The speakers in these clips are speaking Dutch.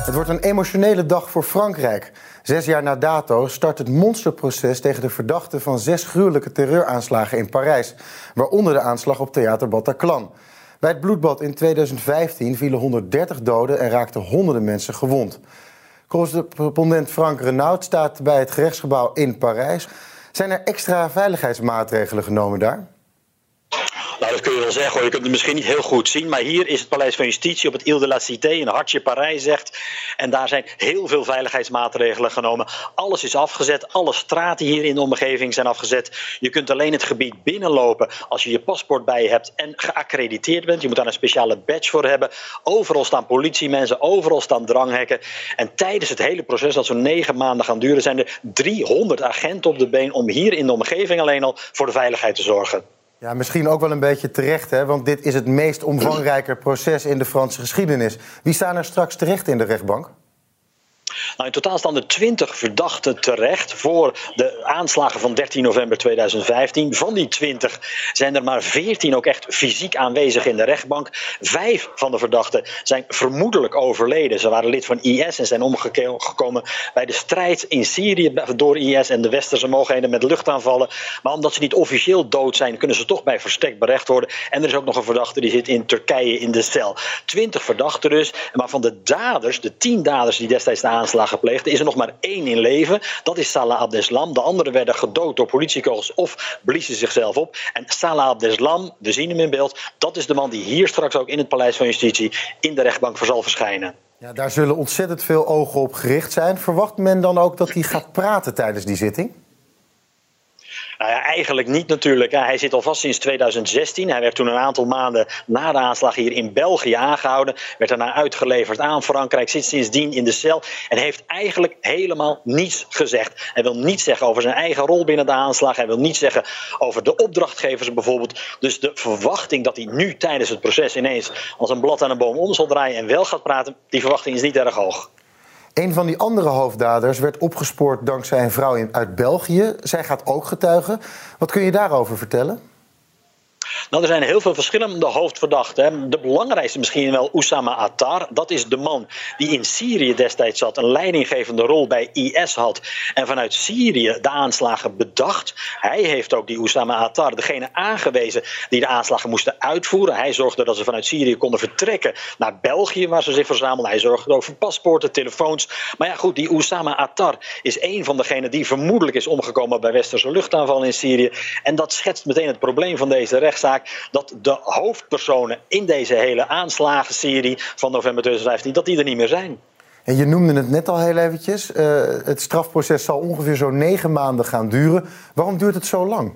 Het wordt een emotionele dag voor Frankrijk. Zes jaar na dato start het monsterproces tegen de verdachten van zes gruwelijke terreuraanslagen in Parijs, waaronder de aanslag op Theater Bataclan. Bij het bloedbad in 2015 vielen 130 doden en raakten honderden mensen gewond. Correspondent Frank Renaud staat bij het gerechtsgebouw in Parijs. Zijn er extra veiligheidsmaatregelen genomen daar? Nou, dat kun je wel zeggen hoor. Je kunt het misschien niet heel goed zien. Maar hier is het Paleis van Justitie op het Ile de la Cité in hartje Parijs zegt. En daar zijn heel veel veiligheidsmaatregelen genomen. Alles is afgezet. Alle straten hier in de omgeving zijn afgezet. Je kunt alleen het gebied binnenlopen als je je paspoort bij je hebt en geaccrediteerd bent. Je moet daar een speciale badge voor hebben. Overal staan politiemensen, overal staan dranghekken. En tijdens het hele proces, dat zo'n negen maanden gaan duren, zijn er 300 agenten op de been om hier in de omgeving alleen al voor de veiligheid te zorgen. Ja, misschien ook wel een beetje terecht, hè? want dit is het meest omvangrijke proces in de Franse geschiedenis. Wie staan er straks terecht in de rechtbank? Nou, in totaal staan er 20 verdachten terecht voor de aanslagen van 13 november 2015. Van die 20 zijn er maar 14 ook echt fysiek aanwezig in de rechtbank. Vijf van de verdachten zijn vermoedelijk overleden. Ze waren lid van IS en zijn omgekomen bij de strijd in Syrië door IS en de westerse mogelijkheden met luchtaanvallen. Maar omdat ze niet officieel dood zijn, kunnen ze toch bij verstek berecht worden. En er is ook nog een verdachte die zit in Turkije in de cel. 20 verdachten dus. Maar van de daders, de 10 daders die destijds de aanslag gepleegd. Er is er nog maar één in leven. Dat is Salah Abdeslam. De anderen werden gedood door politiekogels of bliezen zichzelf op. En Salah Abdeslam, we zien hem in beeld, dat is de man die hier straks ook in het Paleis van Justitie in de rechtbank voor zal verschijnen. Ja, daar zullen ontzettend veel ogen op gericht zijn. Verwacht men dan ook dat hij gaat praten tijdens die zitting? Nou ja, eigenlijk niet natuurlijk. Hij zit al vast sinds 2016. Hij werd toen een aantal maanden na de aanslag hier in België aangehouden. Werd daarna uitgeleverd aan Frankrijk. Zit sindsdien in de cel. En heeft eigenlijk helemaal niets gezegd. Hij wil niets zeggen over zijn eigen rol binnen de aanslag. Hij wil niets zeggen over de opdrachtgevers bijvoorbeeld. Dus de verwachting dat hij nu tijdens het proces ineens als een blad aan een boom om zal draaien en wel gaat praten, die verwachting is niet erg hoog. Een van die andere hoofddaders werd opgespoord dankzij een vrouw uit België. Zij gaat ook getuigen. Wat kun je daarover vertellen? Nou, er zijn heel veel verschillende hoofdverdachten. De belangrijkste misschien wel Oussama Attar. Dat is de man die in Syrië destijds zat, een leidinggevende rol bij IS had. En vanuit Syrië de aanslagen bedacht. Hij heeft ook die Oussama Attar, degene aangewezen die de aanslagen moesten uitvoeren. Hij zorgde dat ze vanuit Syrië konden vertrekken naar België, waar ze zich verzamelden. Hij zorgde ook voor paspoorten, telefoons. Maar ja, goed, die Oussama Attar is een van degenen die vermoedelijk is omgekomen bij westerse luchtaanvallen in Syrië. En dat schetst meteen het probleem van deze dat de hoofdpersonen in deze hele aanslagenserie van november 2015 dat die er niet meer zijn. En je noemde het net al heel eventjes. Uh, het strafproces zal ongeveer zo negen maanden gaan duren. Waarom duurt het zo lang?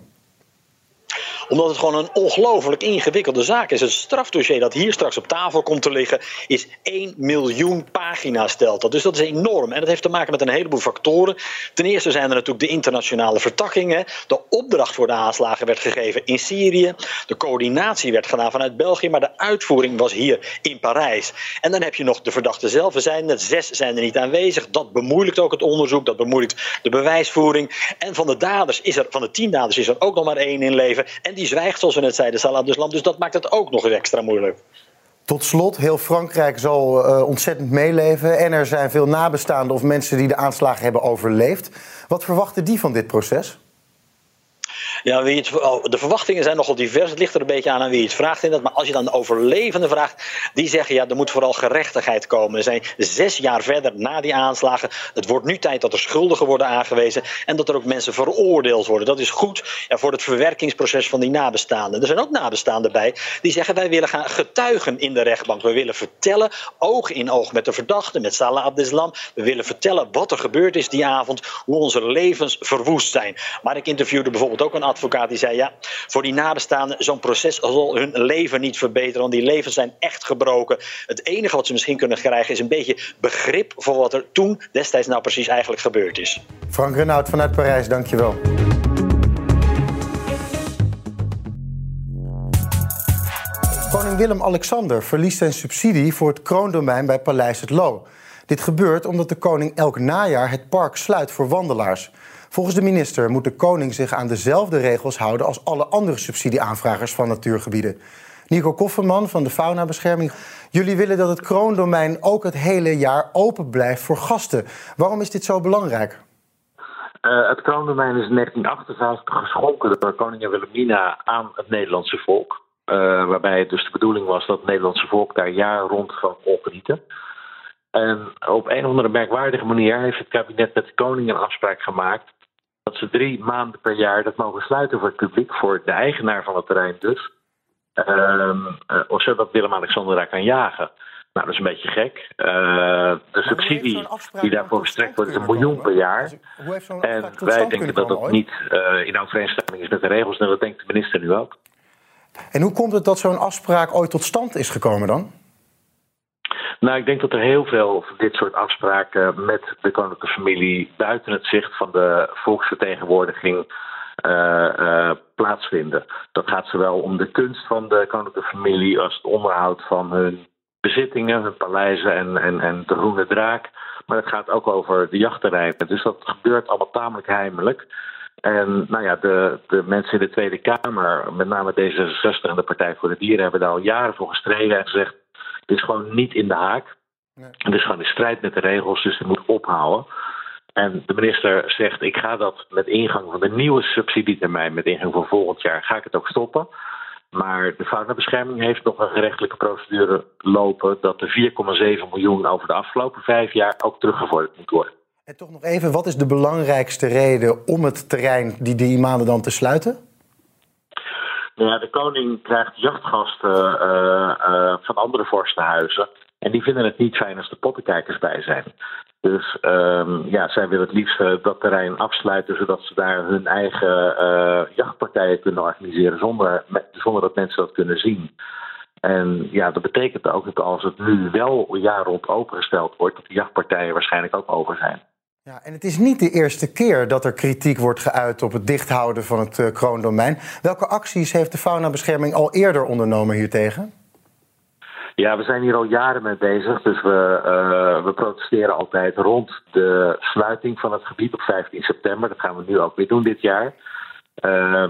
Omdat het gewoon een ongelooflijk ingewikkelde zaak is. Het strafdossier dat hier straks op tafel komt te liggen is 1 miljoen pagina's stelt dat. Dus dat is enorm. En dat heeft te maken met een heleboel factoren. Ten eerste zijn er natuurlijk de internationale vertakkingen. De opdracht voor de aanslagen werd gegeven in Syrië. De coördinatie werd gedaan vanuit België. Maar de uitvoering was hier in Parijs. En dan heb je nog de verdachten zelf. Er zijn er zes zijn er niet aanwezig. Dat bemoeilijkt ook het onderzoek. Dat bemoeilijkt de bewijsvoering. En van de daders is er, van de tien daders is er ook nog maar één in leven. En die zwijgt, zoals we net zeiden, Salah Abdeslam. Dus dat maakt het ook nog eens extra moeilijk. Tot slot, heel Frankrijk zal uh, ontzettend meeleven. En er zijn veel nabestaanden of mensen die de aanslagen hebben overleefd. Wat verwachten die van dit proces? Ja, wie het, oh, de verwachtingen zijn nogal divers. Het ligt er een beetje aan aan wie het vraagt. In dat. Maar als je dan de overlevenden vraagt, die zeggen ja, er moet vooral gerechtigheid komen. We zijn zes jaar verder na die aanslagen. Het wordt nu tijd dat er schuldigen worden aangewezen. En dat er ook mensen veroordeeld worden. Dat is goed ja, voor het verwerkingsproces van die nabestaanden. Er zijn ook nabestaanden bij die zeggen wij willen gaan getuigen in de rechtbank. We willen vertellen, oog in oog met de verdachte, met Salah Abdeslam. We willen vertellen wat er gebeurd is die avond. Hoe onze levens verwoest zijn. Maar ik interviewde bijvoorbeeld ook een advocaat die zei: ja, voor die nabestaanden, zo'n proces zal hun leven niet verbeteren, want die levens zijn echt gebroken. Het enige wat ze misschien kunnen krijgen is een beetje begrip voor wat er toen destijds nou precies eigenlijk gebeurd is. Frank Renaud vanuit Parijs, dankjewel. Koning Willem-Alexander verliest zijn subsidie voor het kroondomein bij Paleis het Loo. Dit gebeurt omdat de koning elk najaar het park sluit voor wandelaars. Volgens de minister moet de koning zich aan dezelfde regels houden als alle andere subsidieaanvragers van natuurgebieden. Nico Kofferman van de Faunabescherming. Jullie willen dat het kroondomein ook het hele jaar open blijft voor gasten. Waarom is dit zo belangrijk? Uh, het kroondomein is in 1958 geschonken door koningin Wilhelmina aan het Nederlandse volk. Uh, waarbij het dus de bedoeling was dat het Nederlandse volk daar jaar rond van kon. En op een of andere merkwaardige manier heeft het kabinet met de koning een afspraak gemaakt dat ze drie maanden per jaar dat mogen sluiten voor het publiek, voor de eigenaar van het terrein dus. Um, uh, zodat Willem-Alexander daar kan jagen. Nou, dat is een beetje gek. Uh, de subsidie die daarvoor gestrekt wordt is een miljoen per jaar. En wij denken dat dat niet uh, in overeenstemming is met de regels. En dat denkt de minister nu ook. En hoe komt het dat zo'n afspraak ooit tot stand is gekomen dan? Nou, ik denk dat er heel veel van dit soort afspraken met de koninklijke familie buiten het zicht van de volksvertegenwoordiging uh, uh, plaatsvinden. Dat gaat zowel om de kunst van de koninklijke familie als het onderhoud van hun bezittingen, hun paleizen en, en, en de Groene Draak. Maar het gaat ook over de jachtterreinen. Dus dat gebeurt allemaal tamelijk heimelijk. En nou ja, de, de mensen in de Tweede Kamer, met name D66 en de Partij voor de Dieren, hebben daar al jaren voor gestreden en gezegd: dit is gewoon niet in de haak. Nee. Het is gewoon in strijd met de regels, dus het moet ophouden. En de minister zegt: ik ga dat met ingang van de nieuwe subsidietermijn, met ingang van volgend jaar, ga ik het ook stoppen. Maar de faunabescherming heeft nog een gerechtelijke procedure lopen dat de 4,7 miljoen over de afgelopen vijf jaar ook teruggevorderd moet worden. En toch nog even, wat is de belangrijkste reden om het terrein die drie maanden dan te sluiten? Nou ja, de koning krijgt jachtgasten uh, uh, van andere vorstenhuizen. En die vinden het niet fijn als de pottenkijkers bij zijn. Dus um, ja, zij willen het liefst dat terrein afsluiten, zodat ze daar hun eigen jachtpartijen kunnen organiseren zonder, zonder dat mensen dat kunnen zien. En ja, dat betekent ook dat als het nu wel jaar rond opengesteld wordt, dat de jachtpartijen waarschijnlijk ook over zijn. Ja, en het is niet de eerste keer dat er kritiek wordt geuit op het dichthouden van het uh, kroondomein. Welke acties heeft de faunabescherming al eerder ondernomen hiertegen? Ja, we zijn hier al jaren mee bezig. Dus we, uh, we protesteren altijd rond de sluiting van het gebied op 15 september. Dat gaan we nu ook weer doen dit jaar. Uh,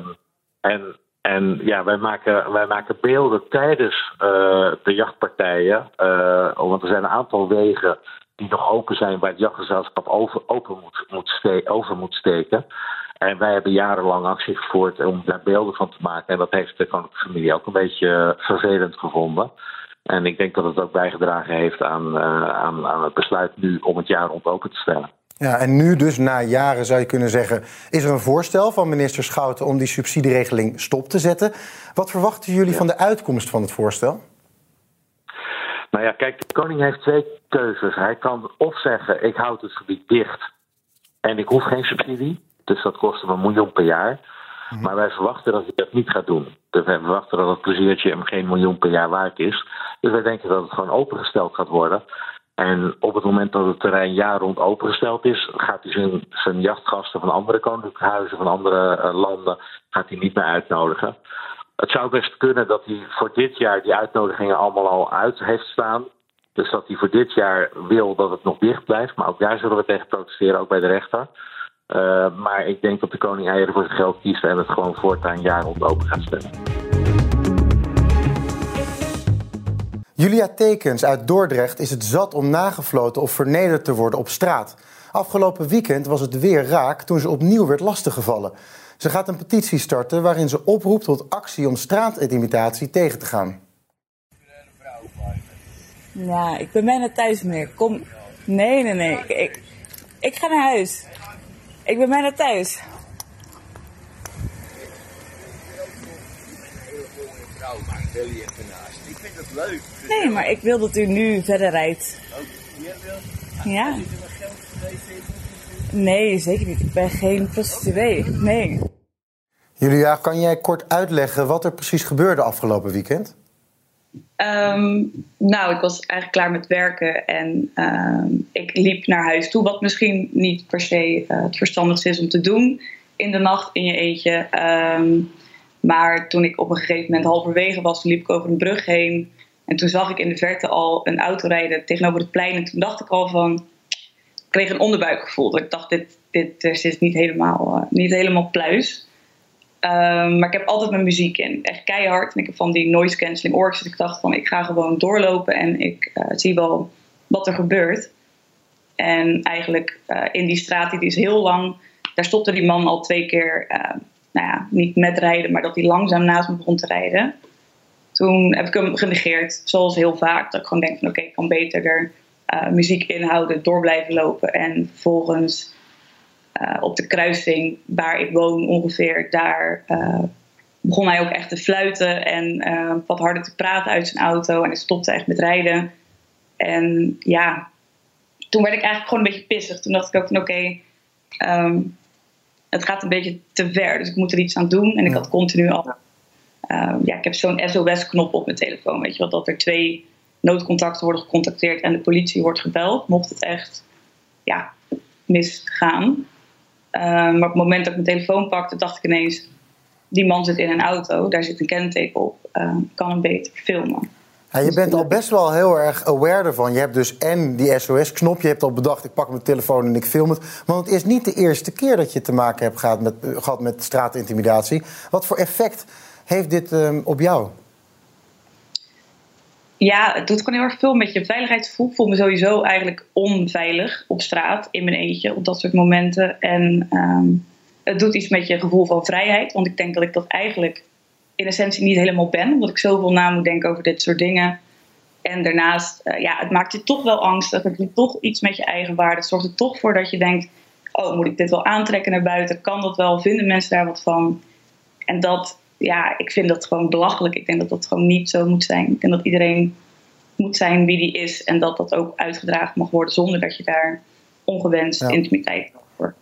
en, en ja, wij maken, wij maken beelden tijdens uh, de jachtpartijen. want er zijn een aantal wegen die nog open zijn waar het jachtgezelschap over, open moet, moet ste over moet steken. En wij hebben jarenlang actie gevoerd om daar beelden van te maken. En dat heeft de koninklijke familie ook een beetje vervelend gevonden. En ik denk dat het ook bijgedragen heeft aan, uh, aan, aan het besluit nu om het jaar rond open te stellen. Ja, en nu dus na jaren zou je kunnen zeggen... is er een voorstel van minister Schouten om die subsidieregeling stop te zetten. Wat verwachten jullie ja. van de uitkomst van het voorstel? Nou ja, kijk, de koning heeft twee keuzes. Hij kan of zeggen, ik houd het gebied dicht en ik hoef geen subsidie. Dus dat kost hem een miljoen per jaar. Maar wij verwachten dat hij dat niet gaat doen. Dus wij verwachten dat het pleziertje hem geen miljoen per jaar waard is. Dus wij denken dat het gewoon opengesteld gaat worden. En op het moment dat het terrein jaar rond opengesteld is, gaat hij zijn, zijn jachtgasten van andere koninklijke huizen, van andere uh, landen, gaat hij niet meer uitnodigen. Het zou best kunnen dat hij voor dit jaar die uitnodigingen allemaal al uit heeft staan. Dus dat hij voor dit jaar wil dat het nog dicht blijft. Maar ook daar zullen we tegen protesteren, ook bij de rechter. Uh, maar ik denk dat de koning eieren voor zijn geld kiest en het gewoon voortaan jaar rond open gaat stellen. Julia Tekens uit Dordrecht is het zat om nagefloten of vernederd te worden op straat. Afgelopen weekend was het weer raak toen ze opnieuw werd lastiggevallen. Ze gaat een petitie starten waarin ze oproept tot actie om straatintimidatie tegen te gaan. Ja, ik ben bijna thuis, meneer. Kom. Nee, nee, nee. Ik, ik, ga naar huis. Ik ben bijna thuis. Het leuk. Nee, maar ik wil dat u nu verder rijdt. Ja. Nee, zeker niet. Ik ben geen prostituee. Nee. Julia, kan jij kort uitleggen wat er precies gebeurde afgelopen weekend? Ehm, nou, ik was eigenlijk klaar met werken en ehm, ik liep naar huis toe, wat misschien niet per se uh, het verstandigste is om te doen in de nacht in je eentje. Ehm, maar toen ik op een gegeven moment halverwege was, liep ik over een brug heen en toen zag ik in de verte al een auto rijden tegenover het plein en toen dacht ik al van, kreeg een onderbuikgevoel. Ik dacht, dit, dit is niet helemaal, uh, niet helemaal pluis. Um, maar ik heb altijd mijn muziek in. Echt keihard. En ik heb van die noise cancelling oortjes. Dus ik dacht van ik ga gewoon doorlopen en ik uh, zie wel wat er gebeurt. En eigenlijk uh, in die straat, die is heel lang. Daar stopte die man al twee keer, uh, nou ja, niet met rijden, maar dat hij langzaam naast me begon te rijden. Toen heb ik hem genegeerd, zoals heel vaak. Dat ik gewoon denk van oké, ik kan beter er muziek inhouden, door blijven lopen. En vervolgens uh, op de kruising waar ik woon ongeveer, daar uh, begon hij ook echt te fluiten en wat harder te praten uit zijn auto. En hij stopte echt met rijden. En ja, toen werd ik eigenlijk gewoon een beetje pissig. Toen dacht ik ook van oké, okay, um, het gaat een beetje te ver, dus ik moet er iets aan doen. En ik had continu al, ja, ik heb zo'n SOS-knop op mijn telefoon, weet je wel, dat er twee noodcontacten worden gecontacteerd en de politie wordt gebeld, mocht het echt ja, misgaan. Uh, maar op het moment dat ik mijn telefoon pakte, dacht ik ineens: die man zit in een auto, daar zit een kenteken op, uh, kan hem beter filmen. Ja, je bent al best wel heel erg aware ervan. Je hebt dus en die SOS-knop. Je hebt al bedacht, ik pak mijn telefoon en ik film het. Want het is niet de eerste keer dat je te maken hebt gehad met, gehad met straatintimidatie. Wat voor effect heeft dit uh, op jou? Ja, het doet gewoon heel erg veel met je veiligheidsgevoel. Ik voel me sowieso eigenlijk onveilig op straat in mijn eentje op dat soort momenten. En um, het doet iets met je gevoel van vrijheid. Want ik denk dat ik dat eigenlijk in essentie niet helemaal ben. Omdat ik zoveel na moet denken over dit soort dingen. En daarnaast, uh, ja, het maakt je toch wel angstig. Het doet toch iets met je eigen waarde. Het zorgt er toch voor dat je denkt: oh, moet ik dit wel aantrekken naar buiten? Kan dat wel? Vinden mensen daar wat van? En dat, ja, ik vind dat gewoon belachelijk. Ik denk dat dat gewoon niet zo moet zijn. Ik denk dat iedereen moet zijn wie die is en dat dat ook uitgedragen mag worden zonder dat je daar ongewenst ja. intimiteit voor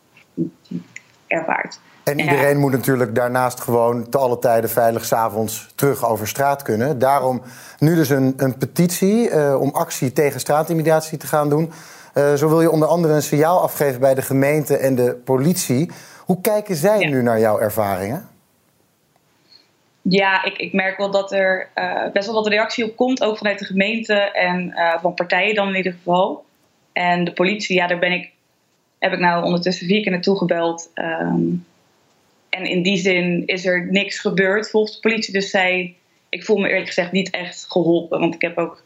ervaart. En iedereen ja. moet natuurlijk daarnaast gewoon te alle tijden veilig s'avonds terug over straat kunnen. Daarom nu dus een, een petitie uh, om actie tegen straatintimidatie te gaan doen. Uh, zo wil je onder andere een signaal afgeven bij de gemeente en de politie. Hoe kijken zij ja. nu naar jouw ervaringen? Ja, ik, ik merk wel dat er uh, best wel wat reactie op komt, ook vanuit de gemeente en uh, van partijen dan in ieder geval. En de politie, ja, daar ben ik, heb ik nou ondertussen vier keer naartoe gebeld. Um, en in die zin is er niks gebeurd volgens de politie. Dus zij, ik voel me eerlijk gezegd niet echt geholpen. Want ik heb ook,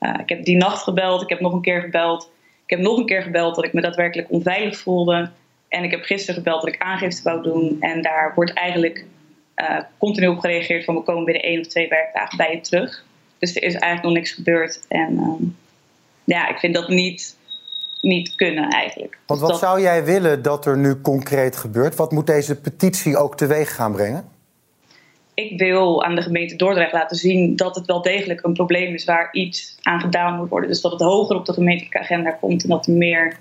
uh, ik heb die nacht gebeld, ik heb nog een keer gebeld. Ik heb nog een keer gebeld dat ik me daadwerkelijk onveilig voelde. En ik heb gisteren gebeld dat ik aangifte wou doen. En daar wordt eigenlijk uh, continu op gereageerd van we komen binnen één of twee werkdagen bij je terug. Dus er is eigenlijk nog niks gebeurd. En um, ja, ik vind dat niet, niet kunnen eigenlijk. Want wat dat... zou jij willen dat er nu concreet gebeurt? Wat moet deze petitie ook teweeg gaan brengen? Ik wil aan de gemeente Dordrecht laten zien dat het wel degelijk een probleem is waar iets aan gedaan moet worden. Dus dat het hoger op de gemeentelijke agenda komt en dat er meer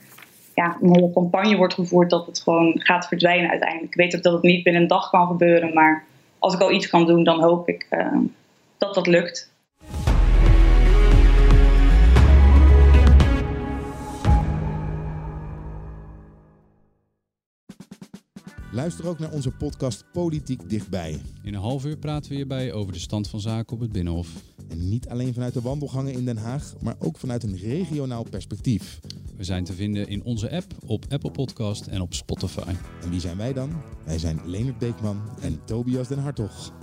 ja, een hele campagne wordt gevoerd dat het gewoon gaat verdwijnen uiteindelijk. Ik weet ook dat het niet binnen een dag kan gebeuren, maar als ik al iets kan doen, dan hoop ik uh, dat dat lukt. Luister ook naar onze podcast Politiek Dichtbij. In een half uur praten we hierbij over de stand van zaken op het Binnenhof. En niet alleen vanuit de wandelgangen in Den Haag, maar ook vanuit een regionaal perspectief. We zijn te vinden in onze app, op Apple Podcast en op Spotify. En wie zijn wij dan? Wij zijn Leonard Beekman en Tobias den Hartog.